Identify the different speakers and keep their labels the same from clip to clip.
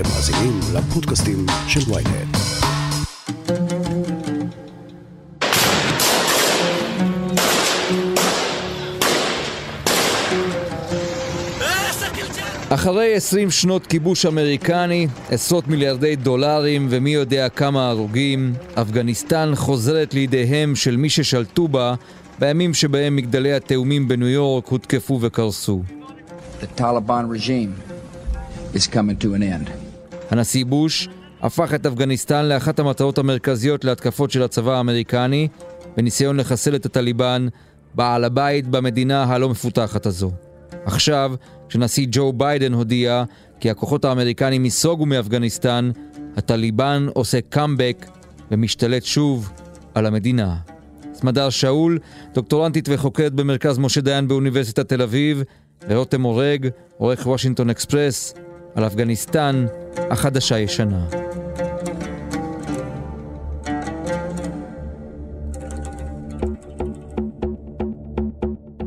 Speaker 1: אתם מאזינים לפודקאסטים של ויינט.
Speaker 2: אחרי 20 שנות כיבוש אמריקני, עשרות מיליארדי דולרים ומי יודע כמה הרוגים, אפגניסטן חוזרת לידיהם של מי ששלטו בה בימים שבהם מגדלי התאומים בניו יורק הותקפו וקרסו.
Speaker 3: The Taliban regime is coming to an end.
Speaker 2: הנשיא בוש הפך את אפגניסטן לאחת המטרות המרכזיות להתקפות של הצבא האמריקני, בניסיון לחסל את הטליבן, בעל הבית במדינה הלא מפותחת הזו. עכשיו, כשנשיא ג'ו ביידן הודיע כי הכוחות האמריקנים ייסוגו מאפגניסטן, הטליבן עושה קאמבק ומשתלט שוב על המדינה. סמדר שאול, דוקטורנטית וחוקרת במרכז משה דיין באוניברסיטת תל אביב, ורותם אורג, עורך וושינגטון אקספרס, על אפגניסטן החדשה-ישנה.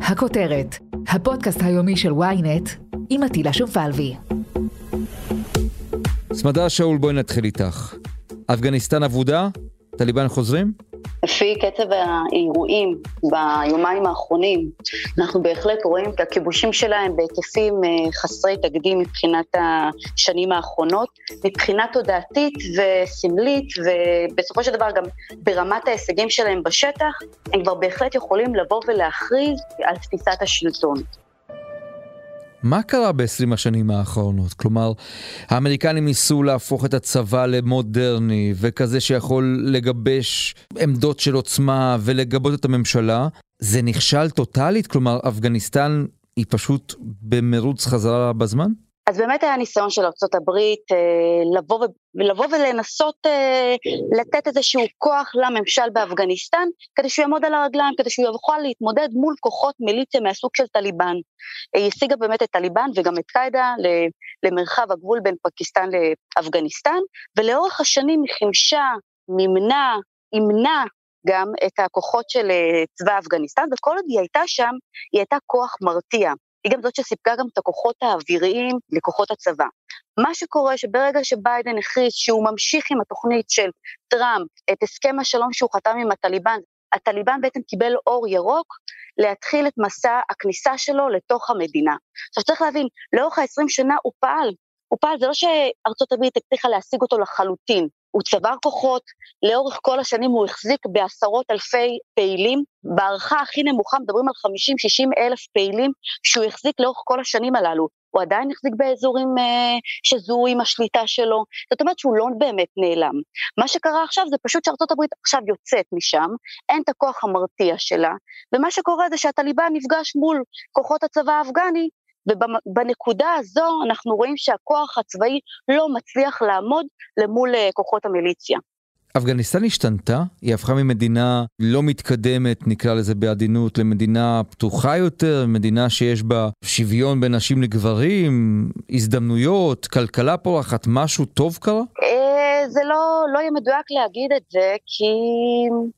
Speaker 4: הכותרת, הפודקאסט היומי של ynet עם עטילה שומפלבי.
Speaker 2: סמדר שאול, בואי נתחיל איתך. אפגניסטן אבודה? טליבן חוזרים?
Speaker 5: לפי קצב האירועים ביומיים האחרונים, אנחנו בהחלט רואים את הכיבושים שלהם בהיקפים אה, חסרי תקדים מבחינת השנים האחרונות, מבחינה תודעתית וסמלית, ובסופו של דבר גם ברמת ההישגים שלהם בשטח, הם כבר בהחלט יכולים לבוא ולהכריז על תפיסת השלטון.
Speaker 2: מה קרה ב-20 השנים האחרונות? כלומר, האמריקנים ניסו להפוך את הצבא למודרני וכזה שיכול לגבש עמדות של עוצמה ולגבות את הממשלה. זה נכשל טוטאלית? כלומר, אפגניסטן היא פשוט במרוץ חזרה בזמן?
Speaker 5: אז באמת היה ניסיון של ארה"ב אה, לבוא, לבוא ולנסות אה, לתת איזשהו כוח לממשל באפגניסטן, כדי שהוא יעמוד על הרגליים, כדי שהוא יוכל להתמודד מול כוחות מיליציה מהסוג של טליבן. היא השיגה באמת את טליבן וגם את קאידה למרחב הגבול בין פקיסטן לאפגניסטן, ולאורך השנים היא חימשה, מימנה, אימנה גם את הכוחות של אה, צבא אפגניסטן, וכל עוד היא הייתה שם, היא הייתה כוח מרתיע. היא גם זאת שסיפקה גם את הכוחות האוויריים לכוחות הצבא. מה שקורה שברגע שביידן הכריז שהוא ממשיך עם התוכנית של טראמפ, את הסכם השלום שהוא חתם עם הטליבן, הטליבן בעצם קיבל אור ירוק להתחיל את מסע הכניסה שלו לתוך המדינה. עכשיו צריך להבין, לאורך ה-20 שנה הוא פעל, הוא פעל, זה לא שארצות הברית הצליחה להשיג אותו לחלוטין, הוא צבר כוחות, לאורך כל השנים הוא החזיק בעשרות אלפי פעילים, בהערכה הכי נמוכה מדברים על 50-60 אלף פעילים שהוא החזיק לאורך כל השנים הללו. הוא עדיין החזיק באזורים אה, שזוהו עם השליטה שלו, זאת אומרת שהוא לא באמת נעלם. מה שקרה עכשיו זה פשוט שארצות הברית עכשיו יוצאת משם, אין את הכוח המרתיע שלה, ומה שקורה זה שהטליבן נפגש מול כוחות הצבא האפגני, ובנקודה הזו אנחנו רואים שהכוח הצבאי לא מצליח לעמוד למול אה, כוחות המיליציה.
Speaker 2: אפגניסטן השתנתה? היא הפכה ממדינה לא מתקדמת, נקרא לזה בעדינות, למדינה פתוחה יותר, מדינה שיש בה שוויון בין נשים לגברים, הזדמנויות, כלכלה פורחת, משהו טוב קרה?
Speaker 5: זה לא, לא יהיה מדויק להגיד את זה, כי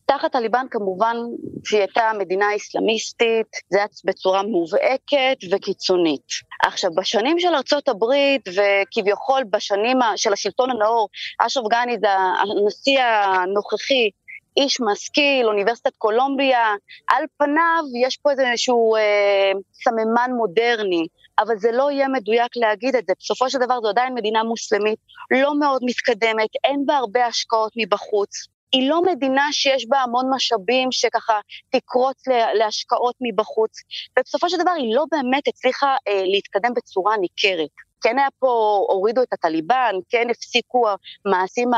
Speaker 5: תחת טליבן כמובן שהיא הייתה מדינה אסלאמיסטית, זה היה בצורה מובהקת וקיצונית. עכשיו, בשנים של ארצות הברית, וכביכול בשנים של השלטון הנאור, אשרף גני הנשיא הנוכחי, איש משכיל, אוניברסיטת קולומביה, על פניו יש פה איזשהו אה, סממן מודרני, אבל זה לא יהיה מדויק להגיד את זה. בסופו של דבר זו עדיין מדינה מוסלמית, לא מאוד מתקדמת, אין בה הרבה השקעות מבחוץ. היא לא מדינה שיש בה המון משאבים שככה תקרוץ להשקעות מבחוץ, ובסופו של דבר היא לא באמת הצליחה אה, להתקדם בצורה ניכרת. כן היה פה, הורידו את הטליבן, כן הפסיקו המעשים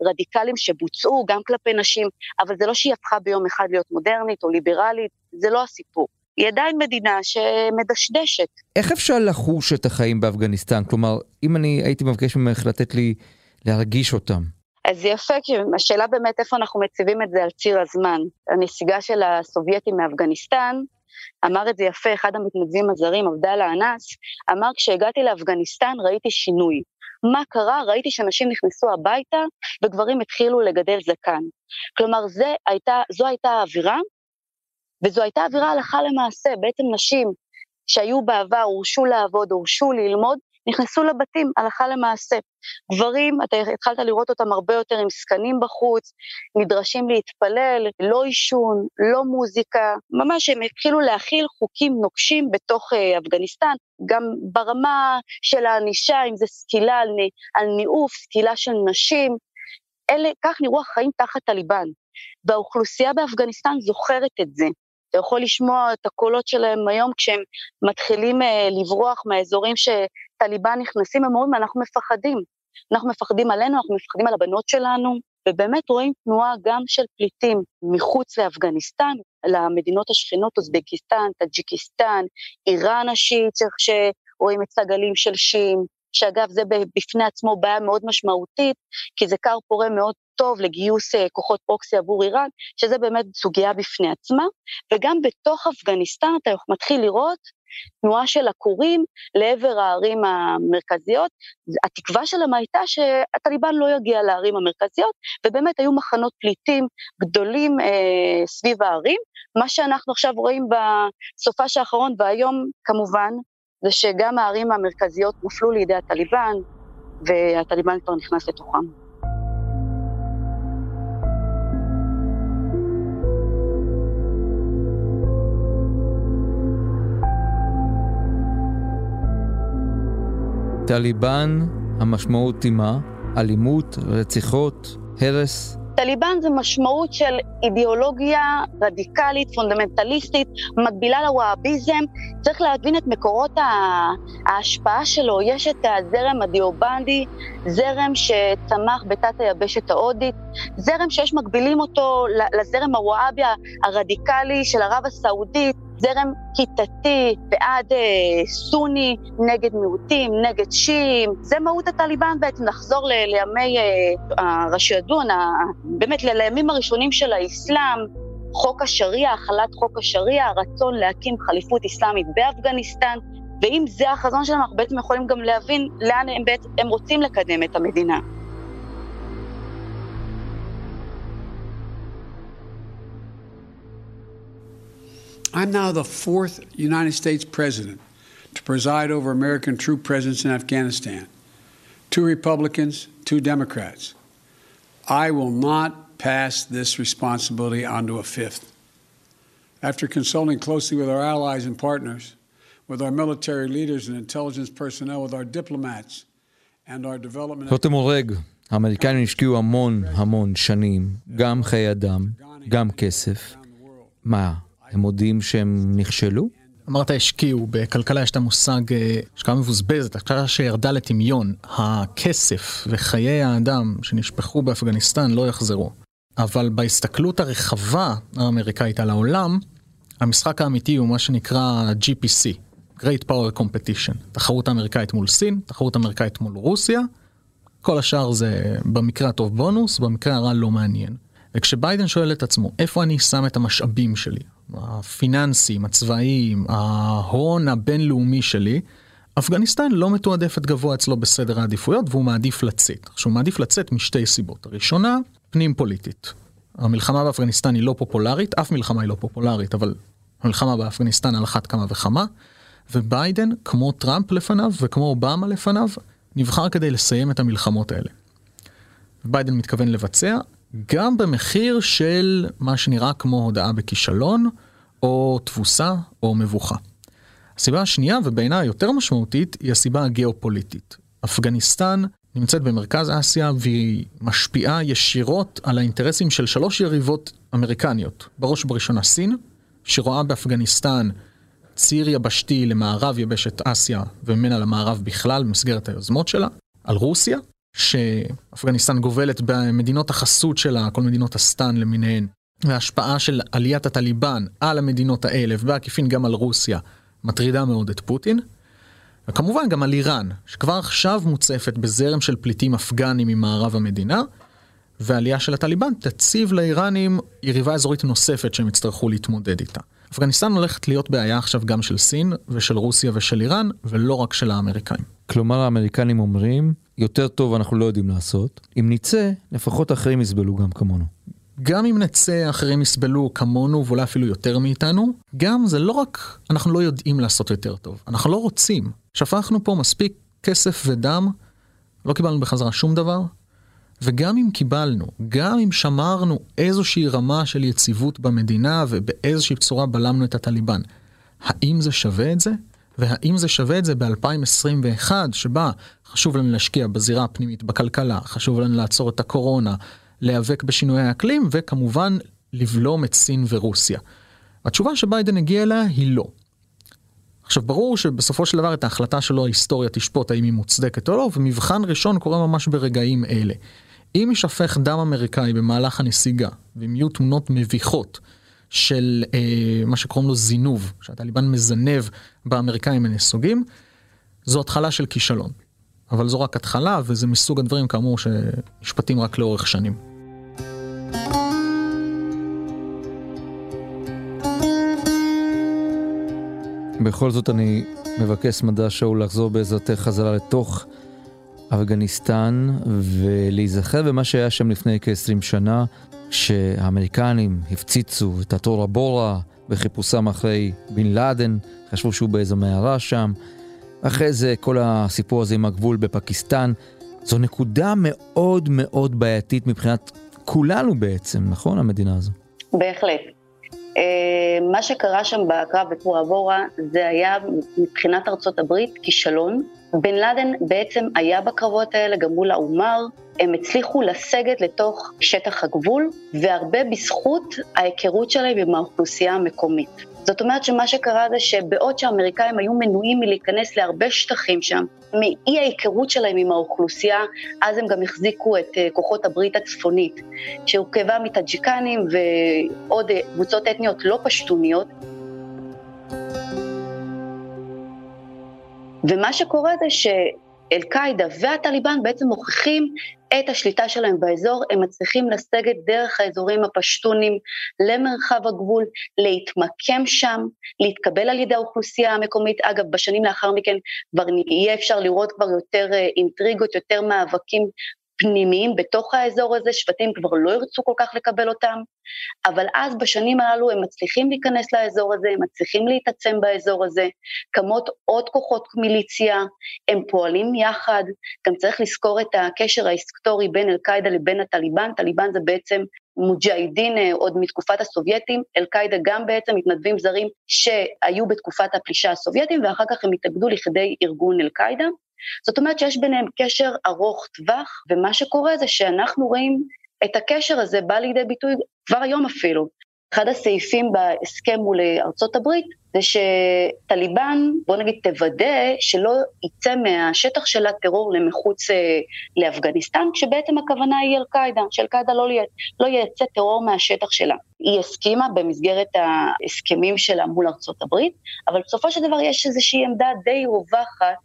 Speaker 5: הרדיקליים שבוצעו גם כלפי נשים, אבל זה לא שהיא הפכה ביום אחד להיות מודרנית או ליברלית, זה לא הסיפור. היא עדיין מדינה שמדשדשת.
Speaker 2: איך אפשר לחוש את החיים באפגניסטן? כלומר, אם אני הייתי מבקש ממך לתת לי להרגיש אותם.
Speaker 5: אז יפה, כי השאלה באמת איפה אנחנו מציבים את זה על ציר הזמן. הנסיגה של הסובייטים מאפגניסטן, אמר את זה יפה אחד המתנדבים הזרים, עבדאללה אנס, אמר כשהגעתי לאפגניסטן ראיתי שינוי. מה קרה? ראיתי שנשים נכנסו הביתה וגברים התחילו לגדל זקן. כלומר, הייתה, זו הייתה האווירה, וזו הייתה אווירה הלכה למעשה. בעצם נשים שהיו בעבר, הורשו לעבוד, הורשו ללמוד, נכנסו לבתים הלכה למעשה. גברים, אתה התחלת לראות אותם הרבה יותר עם זקנים בחוץ, נדרשים להתפלל, לא עישון, לא מוזיקה, ממש הם התחילו להכיל חוקים נוקשים בתוך uh, אפגניסטן, גם ברמה של הענישה, אם זה סקילה על, על ניאוף, סקילה של נשים, אלה, כך נראו החיים תחת טליבן. והאוכלוסייה באפגניסטן זוכרת את זה. אתה יכול לשמוע את הקולות שלהם היום כשהם מתחילים אה, לברוח מהאזורים שטליבן נכנסים, הם אומרים, אנחנו מפחדים. אנחנו מפחדים עלינו, אנחנו מפחדים על הבנות שלנו, ובאמת רואים תנועה גם של פליטים מחוץ לאפגניסטן, למדינות השכנות, אוזבקיסטן, טאג'יקיסטן, איראן השיעית, שרואים את סגלים של שיעים, שאגב זה בפני עצמו בעיה מאוד משמעותית, כי זה כר פורה מאוד טוב לגיוס אה, כוחות פרוקסי עבור איראן, שזה באמת סוגיה בפני עצמה, וגם בתוך אפגניסטן אתה מתחיל לראות תנועה של עקורים לעבר הערים המרכזיות. התקווה שלהם הייתה שהטליבן לא יגיע לערים המרכזיות, ובאמת היו מחנות פליטים גדולים אה, סביב הערים. מה שאנחנו עכשיו רואים בסופש האחרון והיום, כמובן, זה שגם הערים המרכזיות הופלו לידי הטליבן, והטליבן כבר נכנס לתוכם.
Speaker 2: טליבן, המשמעות היא מה? אלימות, רציחות, הרס?
Speaker 5: טליבן זה משמעות של אידיאולוגיה רדיקלית, פונדמנטליסטית, מקבילה לוואביזם. צריך להבין את מקורות ההשפעה שלו. יש את הזרם הדיובנדי, זרם שצמח בתת היבשת ההודית, זרם שיש מקבילים אותו לזרם הוואבי הרדיקלי של ערב הסעודית, זרם כיתתי בעד אה, סוני נגד מיעוטים, נגד שיעים, זה מהות הטליבן בעצם, לחזור ל- לימי אה, הרשידון, באמת לימים הראשונים של האסלאם, חוק השריעה, החלת חוק השריעה, הרצון להקים חליפות אסלאמית באפגניסטן, ואם זה החזון שלהם, אנחנו בעצם יכולים גם להבין לאן הם, בעצם, הם רוצים לקדם את המדינה.
Speaker 6: I'm now the fourth United States president to preside over American troop presence in Afghanistan. Two Republicans, two Democrats. I will not pass this responsibility onto a fifth. After consulting closely with our allies and partners, with our military leaders and intelligence personnel, with our diplomats, and our development...
Speaker 2: רותם הורג, האמריקנים השקיעו המון המון שנים, גם חיי אדם, גם כסף. מה, הם מודים שהם נכשלו?
Speaker 7: אמרת השקיעו, בכלכלה יש את המושג השקעה מבוזבזת, השקעה שירדה לטמיון. הכסף וחיי האדם שנשפכו באפגניסטן לא יחזרו. אבל בהסתכלות הרחבה האמריקאית על העולם, המשחק האמיתי הוא מה שנקרא GPC, Great Power Competition. תחרות אמריקאית מול סין, תחרות אמריקאית מול רוסיה, כל השאר זה במקרה הטוב בונוס, במקרה הרע לא מעניין. וכשביידן שואל את עצמו, איפה אני שם את המשאבים שלי? הפיננסים, הצבאיים, ההון הבינלאומי שלו, אפגניסטן לא מתועדפת גבוה אצלו בסדר העדיפויות והוא מעדיף לצאת. עכשיו הוא מעדיף לצאת משתי סיבות. הראשונה, פנים פוליטית. המלחמה באפגניסטן היא לא פופולרית, אף מלחמה היא לא פופולרית, אבל המלחמה באפגניסטן על אחת כמה וכמה, וביידן, כמו טראמפ לפניו וכמו אובמה לפניו, נבחר כדי לסיים את המלחמות האלה. ביידן מתכוון לבצע, גם במחיר של מה שנראה כמו הודעה בכישלון, או תבוסה, או מבוכה. הסיבה השנייה, ובעיניי היותר משמעותית, היא הסיבה הגיאופוליטית. אפגניסטן נמצאת במרכז אסיה והיא משפיעה ישירות על האינטרסים של שלוש יריבות אמריקניות. בראש ובראשונה סין, שרואה באפגניסטן ציר יבשתי למערב יבשת אסיה וממנה למערב בכלל במסגרת היוזמות שלה, על רוסיה, שאפגניסטן גובלת במדינות החסות שלה, כל מדינות הסטן למיניהן, וההשפעה של עליית הטליבן על המדינות האלה, ובעקיפין גם על רוסיה, מטרידה מאוד את פוטין. וכמובן גם על איראן, שכבר עכשיו מוצפת בזרם של פליטים אפגנים ממערב המדינה, ועלייה של הטליבן תציב לאיראנים יריבה אזורית נוספת שהם יצטרכו להתמודד איתה. אפגניסטן הולכת להיות בעיה עכשיו גם של סין ושל רוסיה ושל איראן, ולא רק של האמריקאים.
Speaker 2: כלומר האמריקנים אומרים, יותר טוב אנחנו לא יודעים לעשות, אם נצא, לפחות אחרים יסבלו גם כמונו.
Speaker 7: גם אם נצא, אחרים יסבלו כמונו ואולי אפילו יותר מאיתנו, גם זה לא רק אנחנו לא יודעים לעשות יותר טוב, אנחנו לא רוצים. שפכנו פה מספיק כסף ודם, לא קיבלנו בחזרה שום דבר, וגם אם קיבלנו, גם אם שמרנו איזושהי רמה של יציבות במדינה ובאיזושהי צורה בלמנו את הטליבן, האם זה שווה את זה? והאם זה שווה את זה ב-2021, שבה חשוב לנו להשקיע בזירה הפנימית בכלכלה, חשוב לנו לעצור את הקורונה, להיאבק בשינויי האקלים, וכמובן לבלום את סין ורוסיה. התשובה שביידן הגיע אליה היא לא. עכשיו ברור שבסופו של דבר את ההחלטה שלו ההיסטוריה תשפוט האם היא מוצדקת או לא, ומבחן ראשון קורה ממש ברגעים אלה. אם יישפך דם אמריקאי במהלך הנסיגה, ואם יהיו תמונות מביכות של אה, מה שקוראים לו זינוב, שהטליבן מזנב באמריקאים הנסוגים, זו התחלה של כישלון. אבל זו רק התחלה, וזה מסוג הדברים כאמור שנשפטים רק לאורך שנים.
Speaker 2: בכל זאת אני מבקש מדע שאול לחזור בעזרתך חזרה לתוך אפגניסטן ולהיזכר במה שהיה שם לפני כ-20 שנה, שהאמריקנים הפציצו את התורה בורה בחיפושם אחרי בן לאדן, חשבו שהוא באיזו מערה שם. אחרי זה כל הסיפור הזה עם הגבול בפקיסטן. זו נקודה מאוד מאוד בעייתית מבחינת כולנו בעצם, נכון? המדינה הזו.
Speaker 5: בהחלט. אה, מה שקרה שם בקרב בפורה בורה זה היה מבחינת ארצות הברית כישלון. בן לאדן בעצם היה בקרבות האלה גם מול האומר, הם הצליחו לסגת לתוך שטח הגבול, והרבה בזכות ההיכרות שלהם עם האוכלוסייה המקומית. זאת אומרת שמה שקרה זה שבעוד שהאמריקאים היו מנועים מלהיכנס להרבה שטחים שם, מאי ההיכרות שלהם עם האוכלוסייה, אז הם גם החזיקו את אה, כוחות הברית הצפונית, שהורכבה מטאג'יקנים ועוד אה, קבוצות אתניות לא פשטוניות. ומה שקורה זה שאל-קאעידה והטליבן בעצם מוכיחים את השליטה שלהם באזור, הם מצליחים לסגת דרך האזורים הפשטונים למרחב הגבול, להתמקם שם, להתקבל על ידי האוכלוסייה המקומית. אגב, בשנים לאחר מכן כבר יהיה אפשר לראות כבר יותר אה, אינטריגות, יותר מאבקים פנימיים בתוך האזור הזה, שבטים כבר לא ירצו כל כך לקבל אותם, אבל אז בשנים הללו הם מצליחים להיכנס לאזור הזה, הם מצליחים להתעצם באזור הזה, קמות עוד כוחות מיליציה, הם פועלים יחד, גם צריך לזכור את הקשר ההיסטורי בין אל-קאעידה לבין הטליבן, טליבן זה בעצם מוג'אהידין אה, עוד מתקופת הסובייטים, אל-קאעידה גם בעצם מתנדבים זרים שהיו בתקופת הפלישה הסובייטים ואחר כך הם התאגדו לכדי ארגון אל-קאעידה. זאת אומרת שיש ביניהם קשר ארוך טווח, ומה שקורה זה שאנחנו רואים את הקשר הזה בא לידי ביטוי כבר היום אפילו. אחד הסעיפים בהסכם מול ארצות הברית זה שטליבן, בוא נגיד, תוודא שלא יצא מהשטח של הטרור למחוץ אה, לאפגניסטן, כשבעצם הכוונה היא אל-קאעידה, שאל-קאעידה לא, לא ייצא טרור מהשטח שלה. היא הסכימה במסגרת ההסכמים שלה מול ארצות הברית, אבל בסופו של דבר יש איזושהי עמדה די רווחת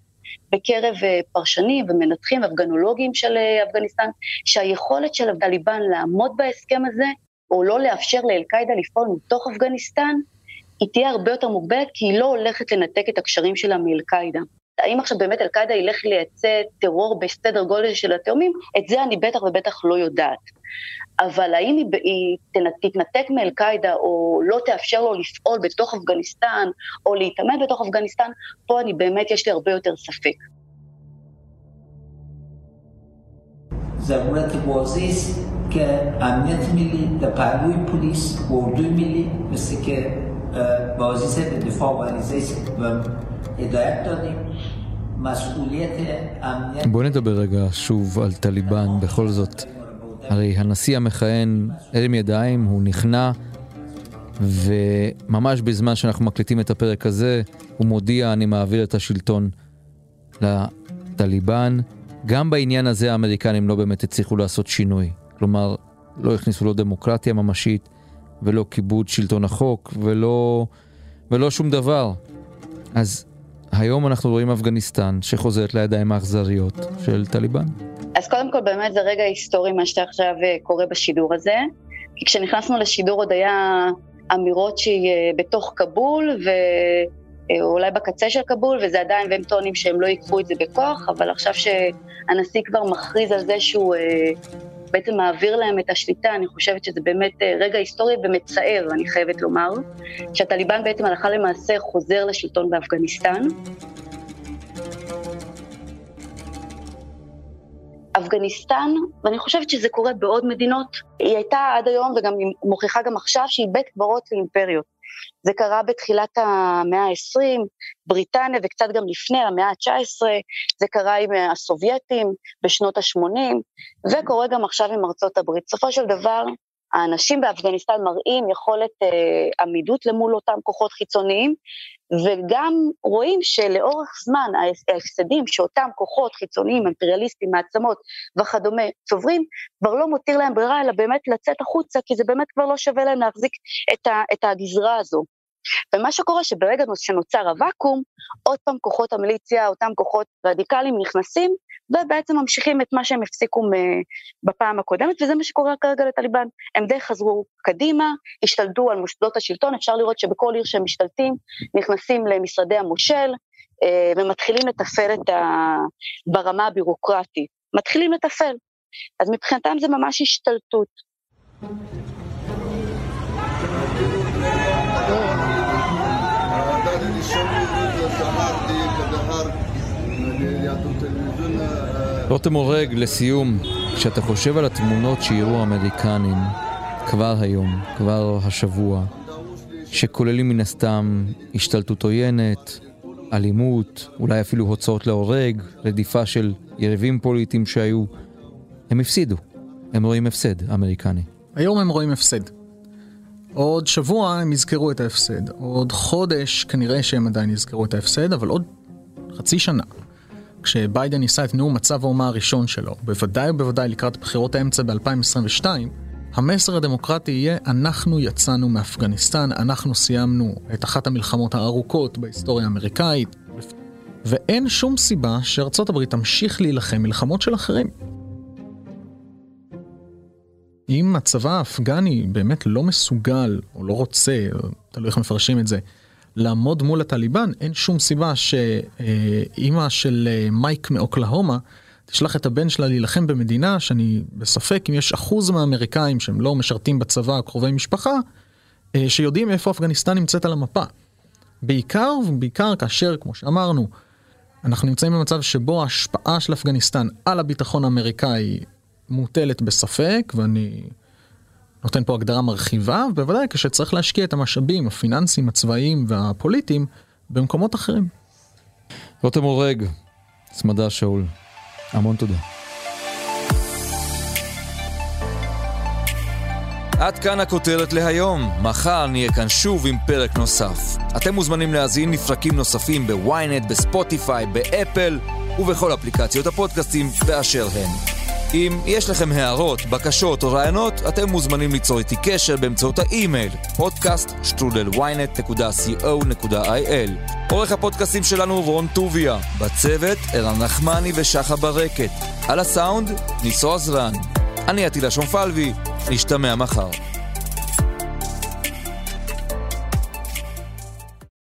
Speaker 5: בקרב אה, פרשנים ומנתחים אפגנולוגים של אה, אפגניסטן, שהיכולת של הטליבן לעמוד בהסכם הזה, או לא לאפשר לאל-קאעידה לפעול מתוך אפגניסטן, היא תהיה הרבה יותר מוגבלת, כי היא לא הולכת לנתק את הקשרים שלה מאל-קאעידה. האם עכשיו באמת אל-קאעידה ילך לייצא טרור בסדר גודל של התאומים? את זה אני בטח ובטח לא יודעת. אבל האם היא, היא תתנתק מאל-קאעידה או לא תאפשר לו לפעול בתוך אפגניסטן או להתאמן בתוך אפגניסטן, פה אני באמת, יש לי הרבה יותר ספק.
Speaker 8: ضرورت واضح است که امنیت ملی در پهلوی پلیس و اردوی ملی مثل که بازیس به دفاع و و هدایت دادیم
Speaker 2: בוא נדבר רגע שוב על טליבן, בכל זאת. הרי הנשיא המכהן הרים ידיים, הוא נכנע, וממש בזמן שאנחנו מקליטים את הפרק הזה, הוא מודיע, אני מעביר את השלטון לטליבן. גם בעניין הזה האמריקנים לא באמת הצליחו לעשות שינוי. כלומר, לא הכניסו לא דמוקרטיה ממשית, ולא כיבוד שלטון החוק, ולא, ולא שום דבר. אז היום אנחנו רואים אפגניסטן שחוזרת לידיים האכזריות של טליבן.
Speaker 5: אז קודם כל באמת זה רגע היסטורי מה שאתה עכשיו אה, קורה בשידור הזה, כי כשנכנסנו לשידור עוד היה אמירות שהיא אה, בתוך כבול ואולי אה, בקצה של כבול, וזה עדיין, והם טוענים שהם לא ייקחו את זה בכוח, אבל עכשיו שהנשיא כבר מכריז על זה שהוא בעצם מעביר להם את השליטה, אני חושבת שזה באמת רגע היסטורי ומצער, אני חייבת לומר, שהטליבן בעצם הלכה למעשה חוזר לשלטון באפגניסטן. אפגניסטן, ואני חושבת שזה קורה בעוד מדינות, היא הייתה עד היום וגם מוכיחה גם עכשיו שהיא בית קברות לאימפריות. זה קרה בתחילת המאה ה-20, בריטניה וקצת גם לפני, המאה ה-19, זה קרה עם הסובייטים בשנות ה-80, וקורה גם עכשיו עם ארצות הברית. בסופו של דבר, האנשים באפגניסטן מראים יכולת אה, עמידות למול אותם כוחות חיצוניים, וגם רואים שלאורך זמן ההפסדים שאותם כוחות חיצוניים, אימפריאליסטים, מעצמות וכדומה צוברים, כבר לא מותיר להם ברירה אלא באמת לצאת החוצה, כי זה באמת כבר לא שווה להם להחזיק את, ה, את הגזרה הזו. ומה שקורה שברגע שנוצר הוואקום, עוד פעם כוחות המיליציה, אותם כוחות רדיקליים נכנסים, ובעצם ממשיכים את מה שהם הפסיקו בפעם הקודמת, וזה מה שקורה כרגע לטליבן. הם די חזרו קדימה, השתלטו על מוסדות השלטון, אפשר לראות שבכל עיר שהם משתלטים, נכנסים למשרדי המושל, אה, ומתחילים לתפעל את ה... ברמה הבירוקרטית. מתחילים לתפעל. אז מבחינתם זה ממש השתלטות.
Speaker 2: רותם אורג, לסיום, כשאתה חושב על התמונות שיראו האמריקנים כבר היום, כבר השבוע, שכוללים מן הסתם השתלטות עוינת, אלימות, אולי אפילו הוצאות להורג, רדיפה של יריבים פוליטיים שהיו, הם הפסידו. הם רואים הפסד, האמריקני.
Speaker 7: היום הם רואים הפסד. עוד שבוע הם יזכרו את ההפסד. עוד חודש כנראה שהם עדיין יזכרו את ההפסד, אבל עוד חצי שנה, כשביידן ניסה את נאום מצב האומה הראשון שלו, בוודאי ובוודאי לקראת בחירות האמצע ב-2022, המסר הדמוקרטי יהיה אנחנו יצאנו מאפגניסטן, אנחנו סיימנו את אחת המלחמות הארוכות בהיסטוריה האמריקאית, ואין שום סיבה שארצות הברית תמשיך להילחם מלחמות של אחרים. אם הצבא האפגני באמת לא מסוגל, או לא רוצה, תלוי איך מפרשים את זה, לעמוד מול הטליבן, אין שום סיבה שאימא של אה, מייק מאוקלהומה תשלח את הבן שלה להילחם במדינה שאני בספק אם יש אחוז מהאמריקאים שהם לא משרתים בצבא, קרובי משפחה, אה, שיודעים איפה אפגניסטן נמצאת על המפה. בעיקר ובעיקר כאשר, כמו שאמרנו, אנחנו נמצאים במצב שבו ההשפעה של אפגניסטן על הביטחון האמריקאי מוטלת בספק, ואני נותן פה הגדרה מרחיבה, ובוודאי כשצריך להשקיע את המשאבים הפיננסיים, הצבאיים והפוליטיים במקומות אחרים.
Speaker 2: רותם הורג, סמדה שאול, המון תודה. עד כאן הכותרת להיום. מחר נהיה כאן שוב עם פרק נוסף. אתם מוזמנים להזין לפרקים נוספים בוויינט, בספוטיפיי, באפל ובכל אפליקציות הפודקאסטים באשר הן. אם יש לכם הערות, בקשות או רעיונות, אתם מוזמנים ליצור איתי קשר באמצעות האימייל podcaststrudelynet.co.il עורך הפודקאסטים שלנו רון טוביה, בצוות ערן נחמני ושחה ברקת, על הסאונד ניסו עזרן. אני עטילה שומפלבי, נשתמע מחר.